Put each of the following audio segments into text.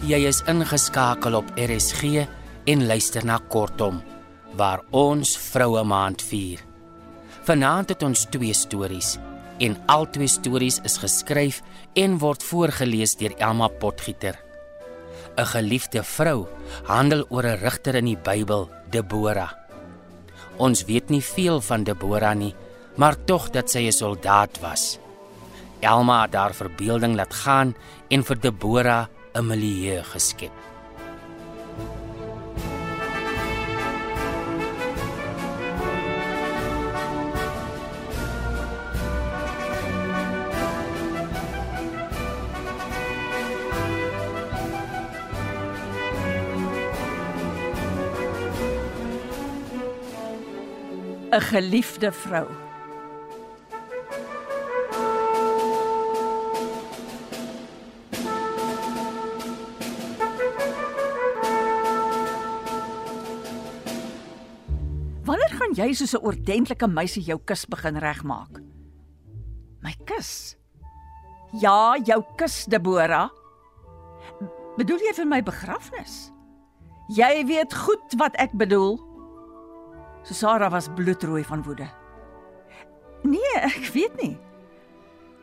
Jy is ingeskakel op RSG en luister na Kortom waar ons Vroue Maand vier. Vanaand het ons twee stories en al twee stories is geskryf en word voorgeles deur Elma Potgieter. 'n Geliefde vrou handel oor 'n rigter in die Bybel, Debora. Ons weet nie veel van Debora nie, maar tog dat sy 'n soldaat was. Elma het haar verbeelding laat gaan en vir Debora 'n milieu geskep. geliefde vrou. Jy soos 'n oordentlike meisie jou kus begin regmaak? My kus. Ja, jou kus, Debora. Bedoel jy vir my begrafnis? Jy weet goed wat ek bedoel. So Sarah was bloedrooi van woede. Nee, ek weet nie.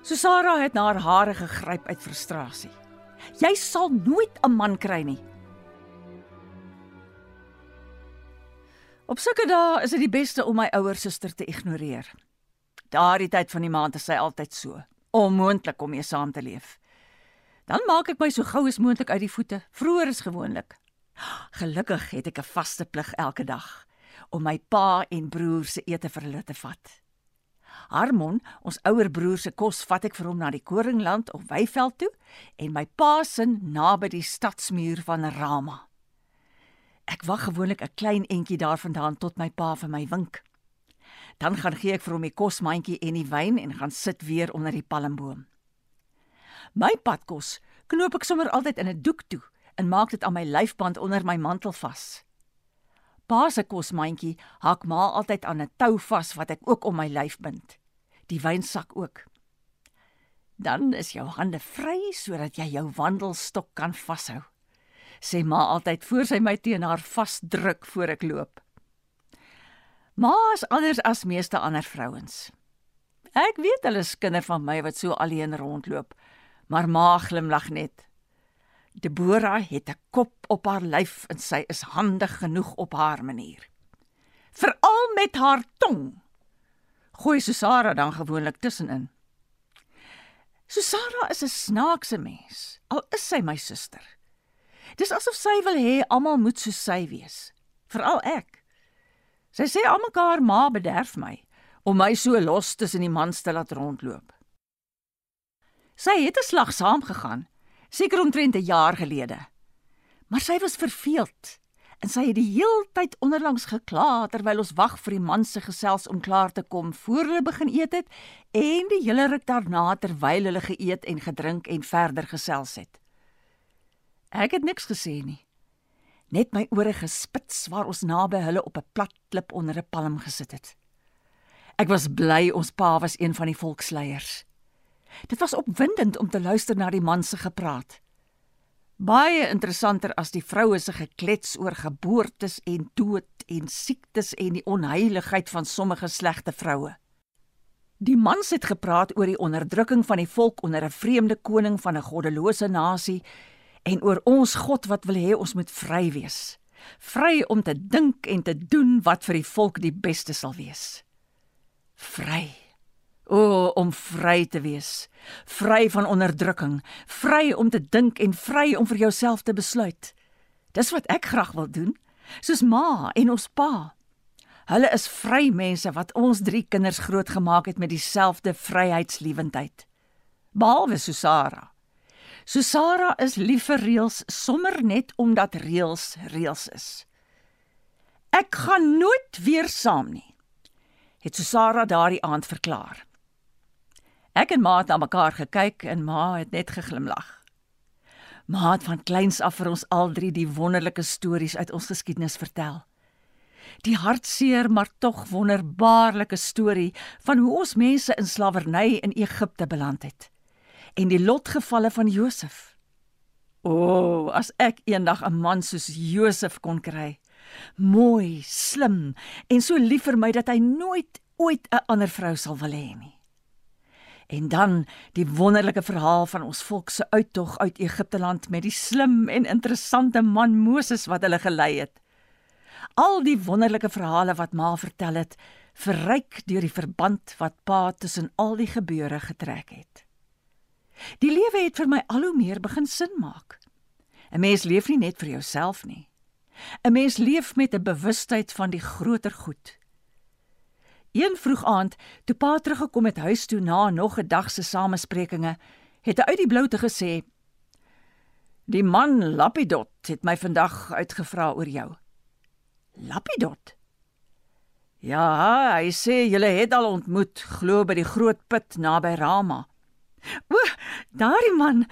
So Sarah het na haar hare gegryp uit frustrasie. Jy sal nooit 'n man kry nie. Op sulke dae is dit die beste om my ouer suster te ignoreer. Daardie tyd van die maand is sy altyd so. Onmoontlik om mee saam te leef. Dan maak ek my so gou as moontlik uit die voete, vroeër as gewoonlik. Gelukkig het ek 'n vaste plig elke dag om my pa en broer se ete vir hulle te vat. Harmon, ons ouer broer se kos vat ek vir hom na die Koringland of Weiveld toe en my pa se naby die stadsmuur van Rama. Ek wag gewoonlik 'n klein entjie daarvandaan tot my pa vir my wink. Dan gaan gee ek vir hom die kosmandjie en die wyn en gaan sit weer onder die palmboom. My padkos knoop ek sommer altyd in 'n doek toe en maak dit aan my lyfband onder my mantel vas. Pa se kosmandjie hak ma altyd aan 'n tou vas wat ek ook om my lyf bind. Die wynsak ook. Dan is jou hande vry sodat jy jou wandelstok kan vashou. Sê ma altyd voor sy my teen haar vasdruk voor ek loop. Ma is anders as meeste ander vrouens. Ek weet hulle is kinders van my wat so alleen rondloop, maar ma glimlag net. Debora het 'n kop op haar lyf en sy is handig genoeg op haar manier. Veral met haar tong. Gooi Susara dan gewoonlik tussenin. Susara is 'n snaakse mens, al is sy my suster. Dis asof sy wil hê almal moet soos sy wees, veral ek. Sy sê almekaar ma bederf my om my so los tussen die mans te laat rondloop. Sy het 'n slag saam gegaan seker omtrent 'n jaar gelede. Maar sy was verveeld en sy het die heeltyd onderlangs gekla terwyl ons wag vir die man se gesels om klaar te kom voor hulle begin eet het en die hele ruk daarna terwyl hulle geëet en gedrink en verder gesels het. Ek het niks gesê nie. Net my ore gespits waar ons naby hulle op 'n plat klip onder 'n palm gesit het. Ek was bly ons pa was een van die volksleiers. Dit was opwindend om te luister na die man se gepraat. Baie interessanter as die vroue se geklets oor geboortes en dood en siektes en die onheiligheid van sommige slegte vroue. Die mans het gepraat oor die onderdrukking van die volk onder 'n vreemde koning van 'n goddelose nasie en oor ons God wat wil hê ons moet vry wees. Vry om te dink en te doen wat vir die volk die beste sal wees. Vry. O, om vry te wees, vry van onderdrukking, vry om te dink en vry om vir jouself te besluit. Dis wat ek graag wil doen, soos ma en ons pa. Hulle is vry mense wat ons drie kinders grootgemaak het met dieselfde vryheidsliewendheid. Behalwe Susara. Susara is lief vir reëls sommer net omdat reëls reëls is. Ek gaan nooit weer saam nie, het Susara daardie aand verklaar. Ek en Ma het na mekaar gekyk en Ma het net geglimlag. Ma het van kleins af vir ons al drie die wonderlike stories uit ons geskiedenis vertel. Die hartseer maar tog wonderbaarlike storie van hoe ons mense in slawerny in Egipte beland het en die lotgevalle van Josef. O, oh, as ek eendag 'n man soos Josef kon kry. Mooi, slim en so lief vir my dat hy nooit ooit 'n ander vrou sal wil hê nie. En dan die wonderlike verhaal van ons volk se uittog uit Egipte land met die slim en interessante man Moses wat hulle gelei het. Al die wonderlike verhale wat ma vertel het, verryk deur die verband wat pa tussen al die gebeure getrek het. Die lewe het vir my al hoe meer begin sin maak. 'n Mens leef nie net vir jouself nie. 'n Mens leef met 'n bewustheid van die groter goed. Een vroeg aand, toe pa teruggekom het huis toe na nog 'n dag se samesprekinge, het hy uit die bloute gesê: "Die man Lapidot het my vandag uitgevra oor jou." "Lapidot?" "Ja, hy sê julle het al ontmoet, glo by die groot put naby Rama." "O, daardie man,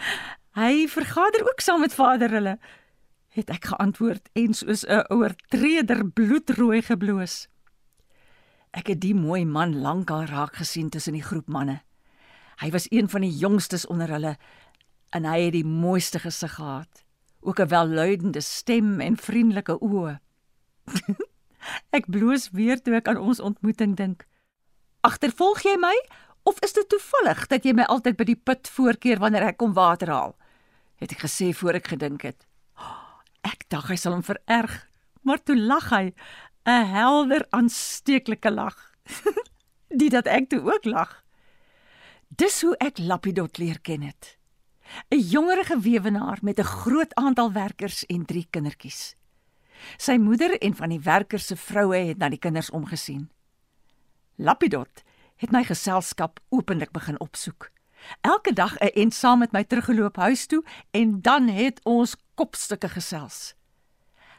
hy vergader ook saam met vader hulle." het ek geantwoord en soos 'n oortreder bloedrooi gebloos. Ek het die mooi man lankal raak gesien tussen die groep manne. Hy was een van die jongstes onder hulle en hy het die mooiste gesig gehad, ook 'n welluidende stem en vriendelike oë. ek bloos weer toe ek aan ons ontmoeting dink. Agtervolg jy my of is dit toevallig dat jy my altyd by die put voorkeer wanneer ek kom water haal? het ek gesê voor ek gedink het. Ek dink hy sal hom vererg, maar toe lag hy 'n helder aansteeklike lag. Die dat ek toe ook lag. Dis hoe ek Lapidot leer ken het. 'n Jongerige weewenaar met 'n groot aantal werkers en 3 kindertjies. Sy moeder en van die werkers se vroue het na die kinders omgesien. Lapidot het my geselskap openlik begin opsoek. Elke dag 'n en saam met my teruggeloop huis toe en dan het ons kopstukke gesels.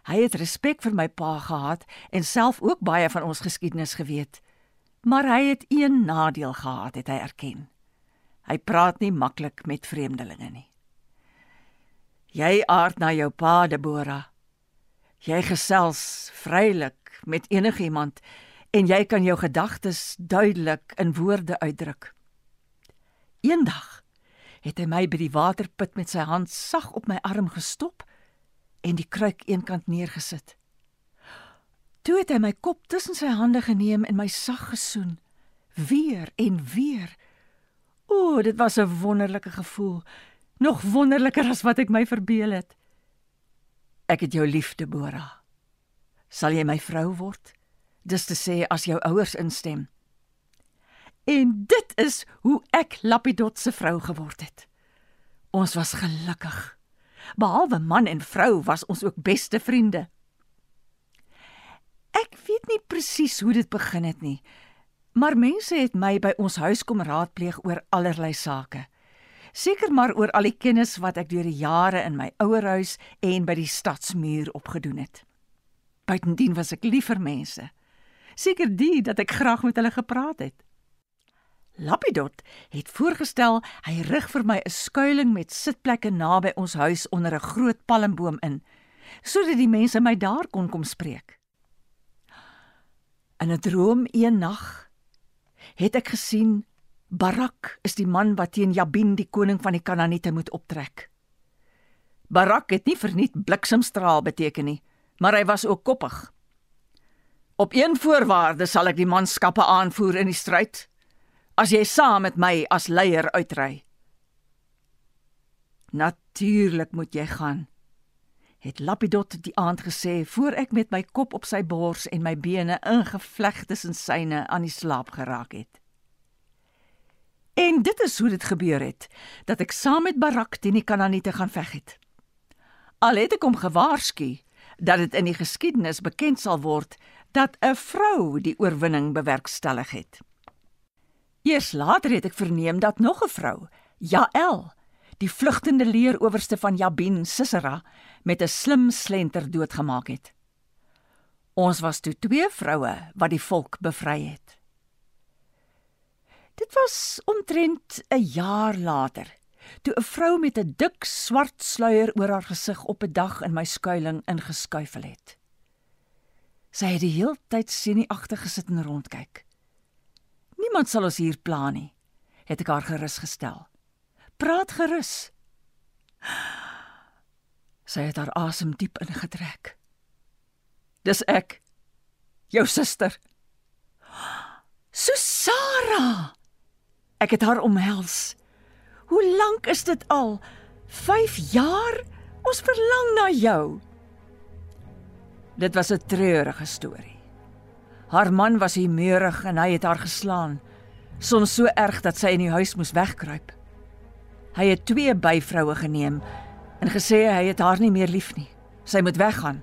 Hy het respek vir my pa gehad en self ook baie van ons geskiedenis geweet. Maar hy het een nadeel gehad, het hy erken. Hy praat nie maklik met vreemdelinge nie. Jy aard na jou pa, Debora. Jy gesels vrylik met enigiemand en jy kan jou gedagtes duidelik in woorde uitdruk. Eendag het hy my by die waterput met sy hand sag op my arm gestop en die kruik eenkant neergesit. Toe het hy my kop tussen sy hande geneem en my sag gesoen, weer en weer. O, dit was 'n wonderlike gevoel, nog wonderliker as wat ek my verbeel het. Ek het jou lief, Debora. Sal jy my vrou word? Dis te sê as jou ouers instem. En dit is hoe ek Lapidot se vrou geword het. Ons was gelukkig. Behalwe man en vrou was ons ook beste vriende. Ek weet nie presies hoe dit begin het nie, maar mense het my by ons huis kom raadpleeg oor allerlei sake. Seker maar oor al die kennis wat ek deur die jare in my ouerhuis en by die stadsmuur opgedoen het. Buitendien was ek lief vir mense. Seker die dat ek graag met hulle gepraat het. Lapidot het voorgestel hy rig vir my 'n skuilings met sitplekke naby ons huis onder 'n groot palmboom in sodat die mense my daar kon kom spreek. In 'n droom een nag het ek gesien Barak is die man wat teen Jabin die koning van die Kanaaniete moet optrek. Barak het nie verniet bliksemstraal beteken nie, maar hy was ook koppig. Op een voorwaarde sal ek die manskappe aanvoer in die stryd, as jy saam met my as leier uitry. Natuurlik moet jy gaan. Het Lapidot die aand gesê voor ek met my kop op sy bors en my bene ingevleg tussen syne aan die slaap geraak het. En dit is hoe dit gebeur het dat ek saam met Barak teen die Kanaaniete gaan veg het. Al het ek hom gewaarsku dat dit in die geskiedenis bekend sal word dat 'n vrou die oorwinning bewerkstellig het. Eers later het ek verneem dat nog 'n vrou, Jael, die vlugtende leeroowerste van Jabin Sisera, met 'n slim slenter doodgemaak het. Ons was toe twee vroue wat die volk bevry het. Dit was omtrent 'n jaar later, toe 'n vrou met 'n dik swart sluier oor haar gesig op 'n dag in my skuilings ingeskuifel het. Sy het die hele tyd senuagtig gesit en rondkyk. Niemand sal ons hier pla nie, het ek haar gerus gestel. Praat gerus. Sy het haar asem diep ingetrek. Dis ek, jou suster. Susara. Ek het haar omhels. Hoe lank is dit al? 5 jaar? Ons verlang na jou. Dit was 'n treurige storie. Haar man was humeurig en hy het haar geslaan, soms so erg dat sy in die huis moes wegkruip. Hy het twee byvroue geneem en gesê hy het haar nie meer lief nie. Sy moet weggaan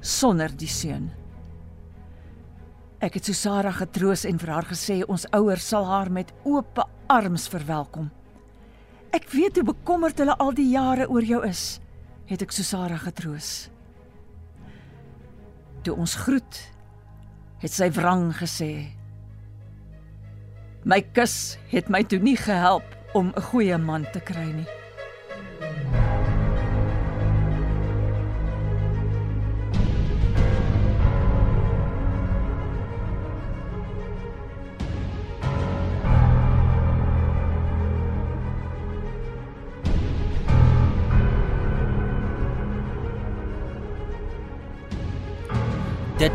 sonder die seun. Ek het Susara getroos en vir haar gesê ons ouers sal haar met oop arms verwelkom. Ek weet hoe bekommerd hulle al die jare oor jou is, het ek Susara getroos. Toe ons groet, het sy wrang gesê: My kus het my toe nie gehelp om 'n goeie man te kry nie.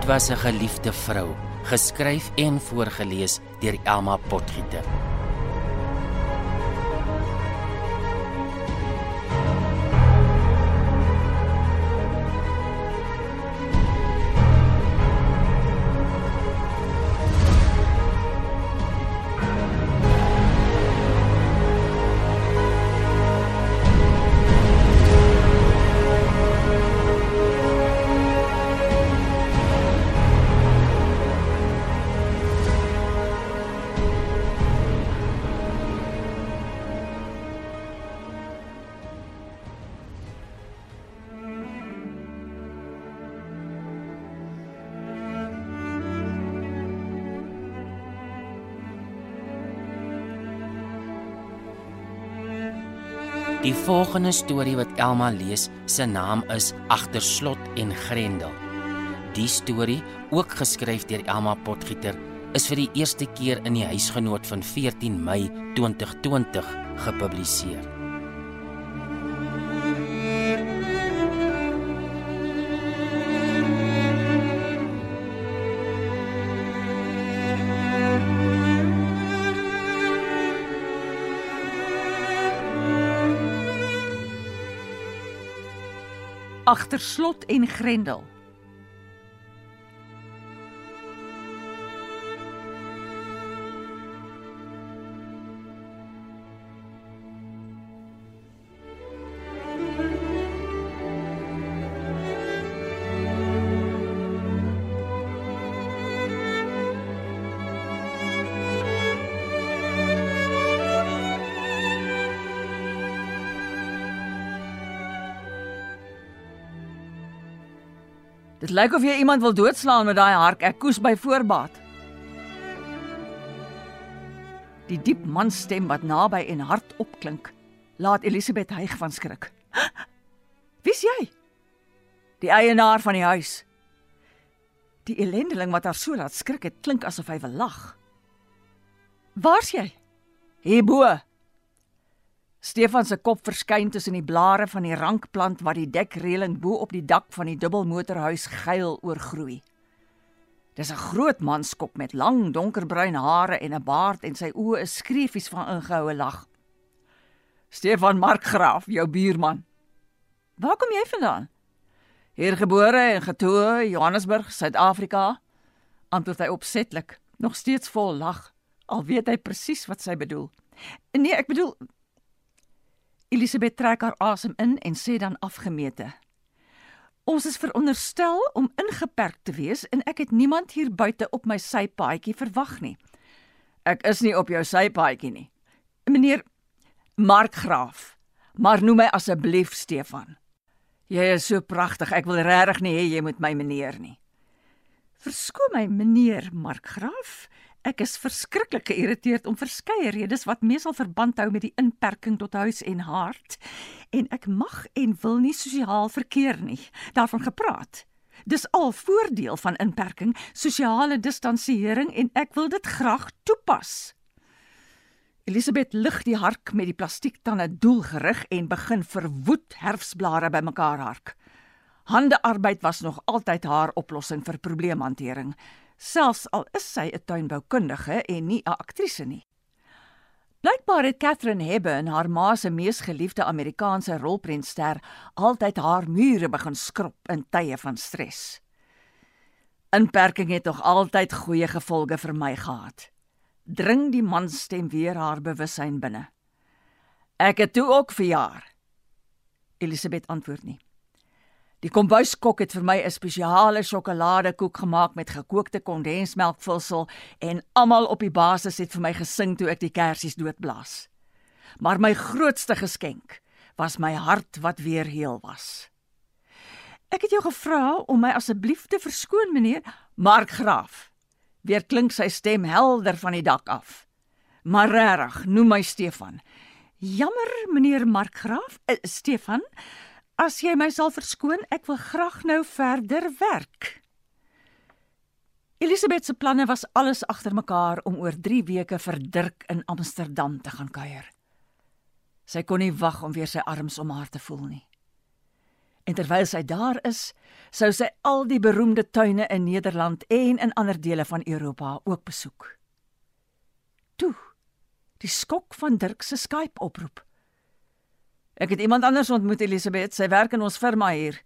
Dit was 'n geliefde vrou, geskryf en voorgeles deur Elma Potgieter. Die volgende storie wat Elma lees, se naam is Agter slot en grendel. Die storie, ook geskryf deur Elma Potgieter, is vir die eerste keer in die huisgenoot van 14 Mei 2020 gepubliseer. Agter slot en grendel. Dit lyk of jy iemand wil doodslaan met daai hark. Ek koes by voorbaat. Die diep manstem wat naby en hard opklink, laat Elisabeth hyg van skrik. Wie's jy? Die eienaar van die huis. Die ellendeling wat haar so laat skrik het, klink asof hy wil lag. Waar's jy? Hierbo. Stefan se kop verskyn tussen die blare van die rankplant wat die dekreëling bo op die dak van die dubbelmotorhuis geil oorgroei. Dis 'n groot manskop met lang donkerbruin hare en 'n baard en sy oë is skreefies van ingehoue lag. Stefan Markgraaf, jou buurman. Waar kom jy vandaan? Hier gebore en getoe, Johannesburg, Suid-Afrika. Antwoord hy opsetlik, nog steeds vol lag, al weet hy presies wat sy bedoel. Nee, ek bedoel Elisabeth trek haar asem in en sê dan afgemete: Ons is veronderstel om ingeperk te wees en ek het niemand hier buite op my sypaadjie verwag nie. Ek is nie op jou sypaadjie nie. Meneer Markgraaf, maar noem my asseblief Stefan. Jy is so pragtig, ek wil regtig nie hê jy moet my meneer nie. Verskoon my meneer Markgraaf, Ek is verskriklik geïrriteerd om verskeie redes wat meesal verband hou met die inperking tot huis en hart en ek mag en wil nie sosiaal verkeer nie. Daarvan gepraat. Dis al voordeel van inperking, sosiale distansiering en ek wil dit graag toepas. Elisabeth lig die hark met die plastiektande doelgerig en begin verwoed herfsblare bymekaar hark. Handearbeid was nog altyd haar oplossing vir probleemhantering, selfs al is sy 'n tuinboukundige en nie 'n aktrise nie. Blykbaar het Catherine Hepburn, haar ma se mees geliefde Amerikaanse rolprentster, altyd haar mure begin skrob in tye van stres. Inperking het nog altyd goeie gevolge vir my gehad dring die man stem weer haar bewussyn binne. Ek het toe ook verjaar. Elisabeth antwoord nie. Die kombuiskok het vir my 'n spesiale sjokoladekoek gemaak met gekookte kondensmelkvulsel en almal op die basis het vir my gesing toe ek die kersies doodblaas. Maar my grootste geskenk was my hart wat weer heel was. Ek het jou gevra om my asseblief te verskoon, meneer Mark Graaf weer klink sy stem helder van die dak af. Maar regtig, noem my Stefan. Jammer, meneer Markgraaf, uh, Stefan, as jy my sal verskoon, ek wil graag nou verder werk. Elisabeth se planne was alles agter mekaar om oor 3 weke vir Dirk in Amsterdam te gaan kuier. Sy kon nie wag om weer sy arms om haar te voel nie. En terwyl sy daar is, sou sy al die beroemde tuine in Nederland en in ander dele van Europa ook besoek. Toe, die skok van Dirk se Skype oproep. Ek het iemand anders ontmoet, Elisabeth, sy werk in ons firma hier.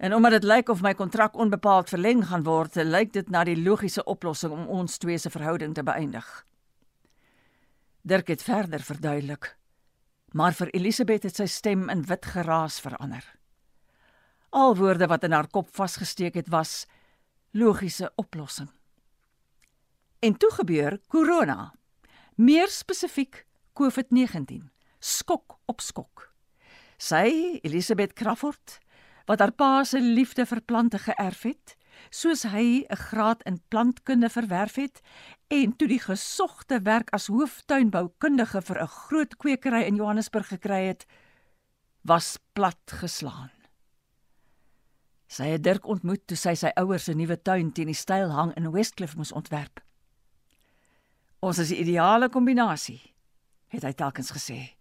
En omdat dit lyk of my kontrak onbepaald verleng gaan word, lyk dit na die logiese oplossing om ons twee se verhouding te beëindig. Dirk het verder verduidelik, maar vir Elisabeth het sy stem in wit geraas verander. Al woorde wat in haar kop vasgesteek het was logiese oplossing. En toe gebeur corona. Meer spesifiek COVID-19. Skok op skok. Sy, Elisabeth Crawford, wat haar pa se liefde vir plante geërf het, soos hy 'n graad in plantkunde verwerf het en toe die gesogte werk as hooftuinboukundige vir 'n groot kwekery in Johannesburg gekry het, was plat geslaan. Sy het Dirk ontmoet toe sy sy ouers se nuwe tuin teen die styl hang in Westcliff moes ontwerp. Ons is die ideale kombinasie, het hy telkens gesê.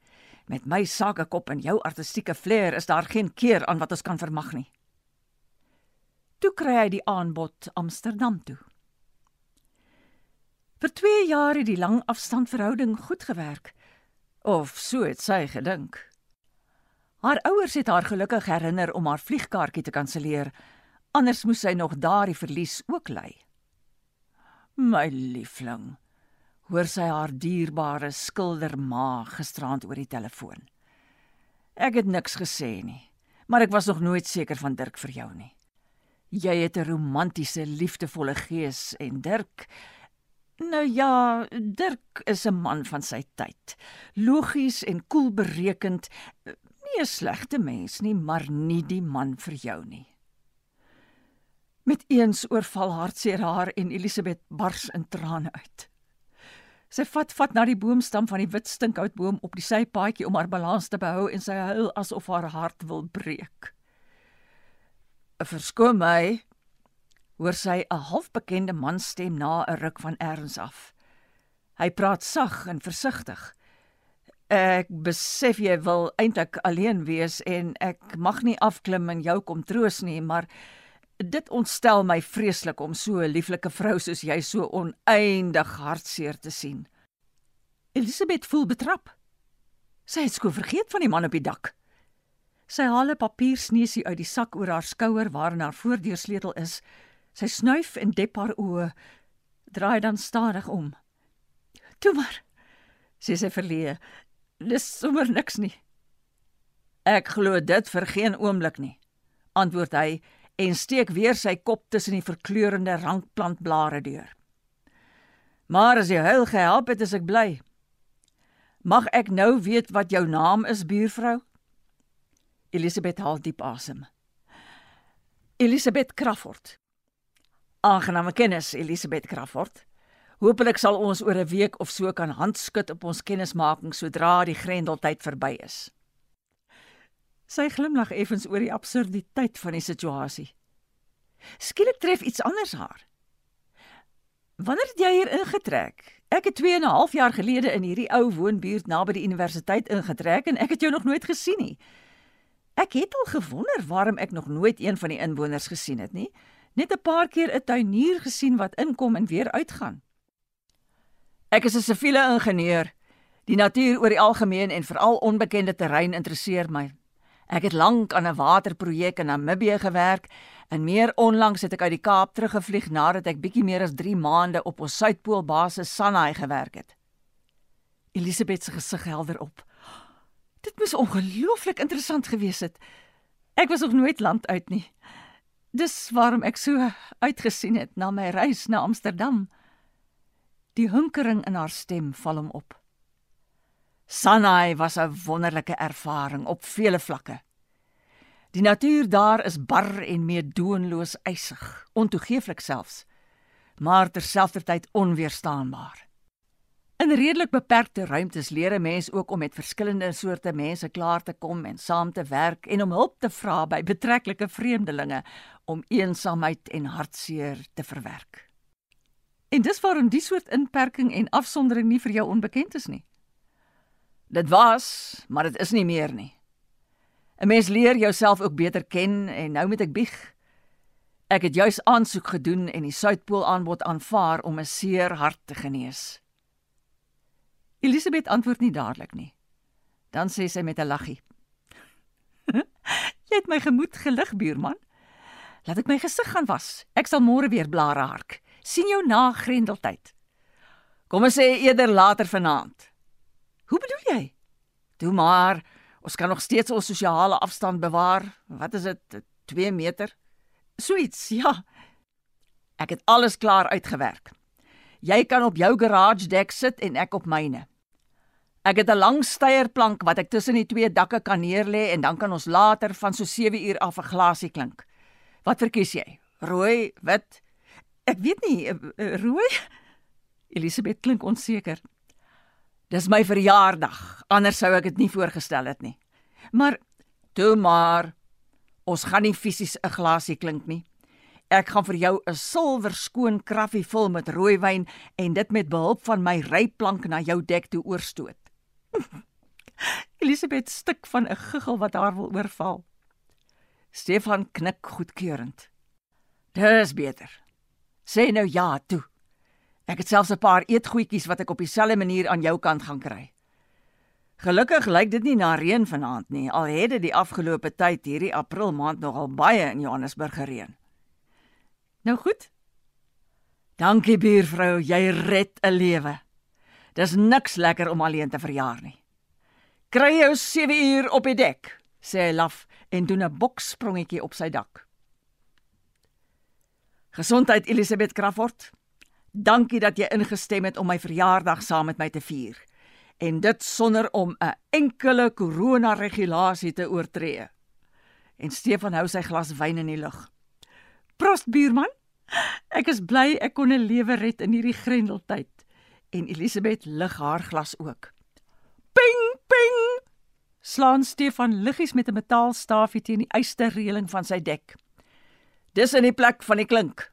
Met my sakekop en jou artistieke flair is daar geen keer aan wat ons kan vermag nie. Toe kry hy die aanbod Amsterdam toe. Vir 2 jaar het die langafstandverhouding goed gewerk. Of so het sy gedink. Haar ouers het haar gelukkig herinner om haar vliegkaartjie te kanselleer. Anders moes sy nog daardie verlies ook ly. My liefling, hoor sy haar dierbare skilderma gisterand oor die telefoon. Ek het niks gesê nie, maar ek was nog nooit seker van Dirk vir jou nie. Jy het 'n romantiese, liefdevolle gees en Dirk Nou ja, Dirk is 'n man van sy tyd. Logies en koel berekend, nie 'n slegte mens nie, maar nie die man vir jou nie. Met eens oorval hartseer haar en Elisabeth bars in trane uit. Sy vat vat na die boomstam van die wit stinkhoutboom op die sypaadjie om haar balans te behou en sy huil asof haar hart wil breek. "Verskoon my," hoor sy 'n halfbekende man stem na 'n ruk van erns af. Hy praat sag en versigtig. Ek besef jy wil eintlik alleen wees en ek mag nie afklim en jou kom troos nie, maar dit ontstel my vreeslik om so 'n lieflike vrou soos jy so oneindig hartseer te sien. Elisabeth voel betrap. Sy het skoon vergeet van die man op die dak. Sy haal 'n papiersneusie uit die sak oor haar skouer waarin haar voordeursleutel is. Sy snuif en dep haar oë, draai dan stadig om. "Toe maar," sê sy verleë. Dis sommer niks nie. Ek glo dit vir geen oomblik nie, antwoord hy en steek weer sy kop tussen die verkleurende rankplantblare deur. Maar as jy huil gehelp het, is ek bly. Mag ek nou weet wat jou naam is, buurvrou? Elisabeth haal diep asem. Elisabeth Crawford. Aangename kennis, Elisabeth Crawford. Hoopelik sal ons oor 'n week of so kan handskud op ons kennismaking sodra die grendeltyd verby is. Sy glimlag effens oor die absurditeit van die situasie. Skielik tref iets anders haar. Wanneer het jy hier ingetrek? Ek het 2 en 'n half jaar gelede in hierdie ou woonbuurt naby die universiteit ingetrek en ek het jou nog nooit gesien nie. Ek het al gewonder waarom ek nog nooit een van die inwoners gesien het nie. Net 'n paar keer 'n tuinier gesien wat inkom en weer uitgaan. Ek is 'n siviele ingenieur. Die natuur oor die algemeen en veral onbekende terrein interesseer my. Ek het lank aan 'n waterprojek in Namibië gewerk en meer onlangs het ek uit die Kaap teruggevlieg nadat ek bietjie meer as 3 maande op ons Suidpoolbasis Sanai gewerk het. Elisabeth se gesig helder op. Dit moes ongelooflik interessant gewees het. Ek was nog nooit land uit nie. Dis waarom ek so uitgesien het na my reis na Amsterdam. Die hunkering in haar stem val hom op. Sanai was 'n wonderlike ervaring op vele vlakke. Die natuur daar is bar en meedoenloos ysig, ontoegeeflik selfs, maar terselfdertyd onweerstaanbaar. In redelik beperkte ruimtes leer 'n mens ook om met verskillende soorte mense klaar te kom en saam te werk en om hulp te vra by betreklike vreemdelinge om eensaamheid en hartseer te verwerk. En dis waarom die soort inperking en afsondering nie vir jou onbekend is nie. Dit was, maar dit is nie meer nie. 'n Mens leer jouself ook beter ken en nou moet ek bieg. Ek het juis aansoek gedoen en die Suidpool aanbod aanvaar om 'n seer hart te genees. Elisabeth antwoord nie dadelik nie. Dan sê sy met 'n laggie: "Jy het my gemoed gelig, buurman. Laat ek my gesig gaan was. Ek sal môre weer blare hark. sien jou na Grendeltyd. Kom ons sê eerder later vanaand." "Hoe bedoel jy?" "Toe maar, ons kan nog steeds ons sosiale afstand bewaar. Wat is dit? 2 meter?" "Suits, ja. Ek het alles klaar uitgewerk." Jy kan op jou garage dek sit en ek op myne. Ek het 'n lang steierplank wat ek tussen die twee dakke kan neerlê en dan kan ons later van so 7 uur af 'n glasie klink. Wat verkies jy? Rooi, wit? Ek weet nie, eh, eh, rooi? Elisabeth klink onseker. Dis my verjaardag, anders sou ek dit nie voorgestel het nie. Maar toe maar ons gaan nie fisies 'n glasie klink nie. Ek gaan vir jou 'n silwer skoon kraffie vul met rooiwyn en dit met behulp van my ryplank na jou dek toe oorstoot. Elisabeth stik van 'n giggel wat haar wil oorval. Stefan knik goedkeurend. Dis beter. Sê nou ja toe. Ek het selfs 'n paar eetgoedjies wat ek op dieselfde manier aan jou kant gaan kry. Gelukkig lyk dit nie na reën vanaand nie. Al het dit die afgelope tyd hierdie April maand nogal baie in Johannesburg gereën. Nou goed. Dankie buurvrou, jy red 'n lewe. Dis niks lekker om alleen te verjaar nie. Kry jou 7 uur op die dek, sê hy laf en doen 'n boksprongetjie op sy dak. Gesondheid Elisabeth Crawford. Dankie dat jy ingestem het om my verjaardag saam met my te vier. En dit sonder om 'n enkele korona regulasie te oortree. En Stefan hou sy glas wyn in die lug. Prost buurman. Ek is bly ek kon 'n lewe red in hierdie grendeltyd. En Elisabeth lig haar glas ook. Ping ping. Slaan Stefan liggies met 'n metaalstaafie teen die ysterreëling van sy dek. Dis in die plek van die klink.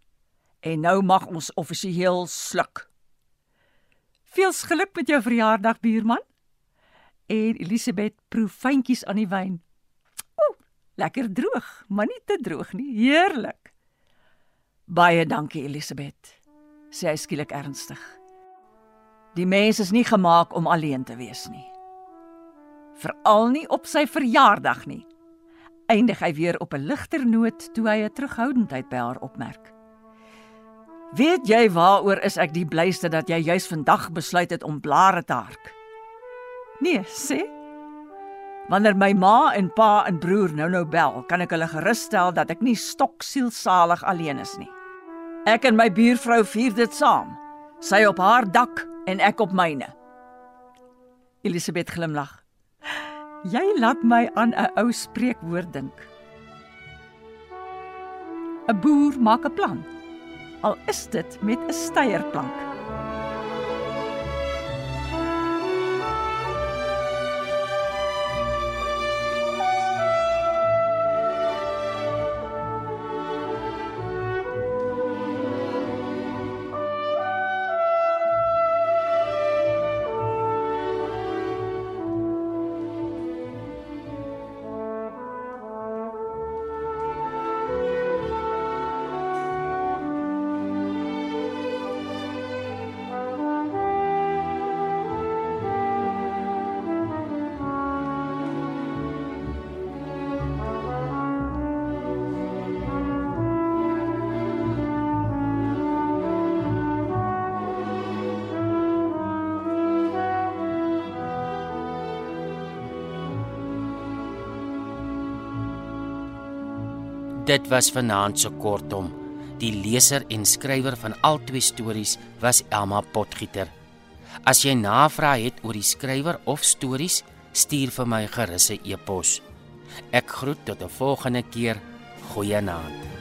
En nou mag ons offisieel sluk. Veel geluk met jou verjaardag buurman. En Elisabeth proe fyntjies aan die wyn. Ooh, lekker droog, maar nie te droog nie. Heerlik. Baie dankie Elisabeth, sê hy skielik ernstig. Die mens is nie gemaak om alleen te wees nie. Veral nie op sy verjaardag nie. Eindig hy weer op 'n ligter noot toe hy 'n terughoudendheid by haar opmerk. Weet jy waaroor is ek die blyste dat jy juis vandag besluit het om blare te hark? Nee, sê. Wanneer my ma en pa en broer nou-nou bel, kan ek hulle gerusstel dat ek nie stoksielsalig alleen is nie. Ek en my buurvrou vier dit saam. Sy op haar dak en ek op myne. Elisabeth glimlag. Jy laat my aan 'n ou spreekwoord dink. 'n Boer maak 'n plan. Al is dit met 'n steierplank. Dit was vanaand se kortom. Die leser en skrywer van al twee stories was Elma Potgieter. As jy navraag het oor die skrywer of stories, stuur vir my gerus 'n e-pos. Ek groet tot 'n volgende keer. Goeienaand.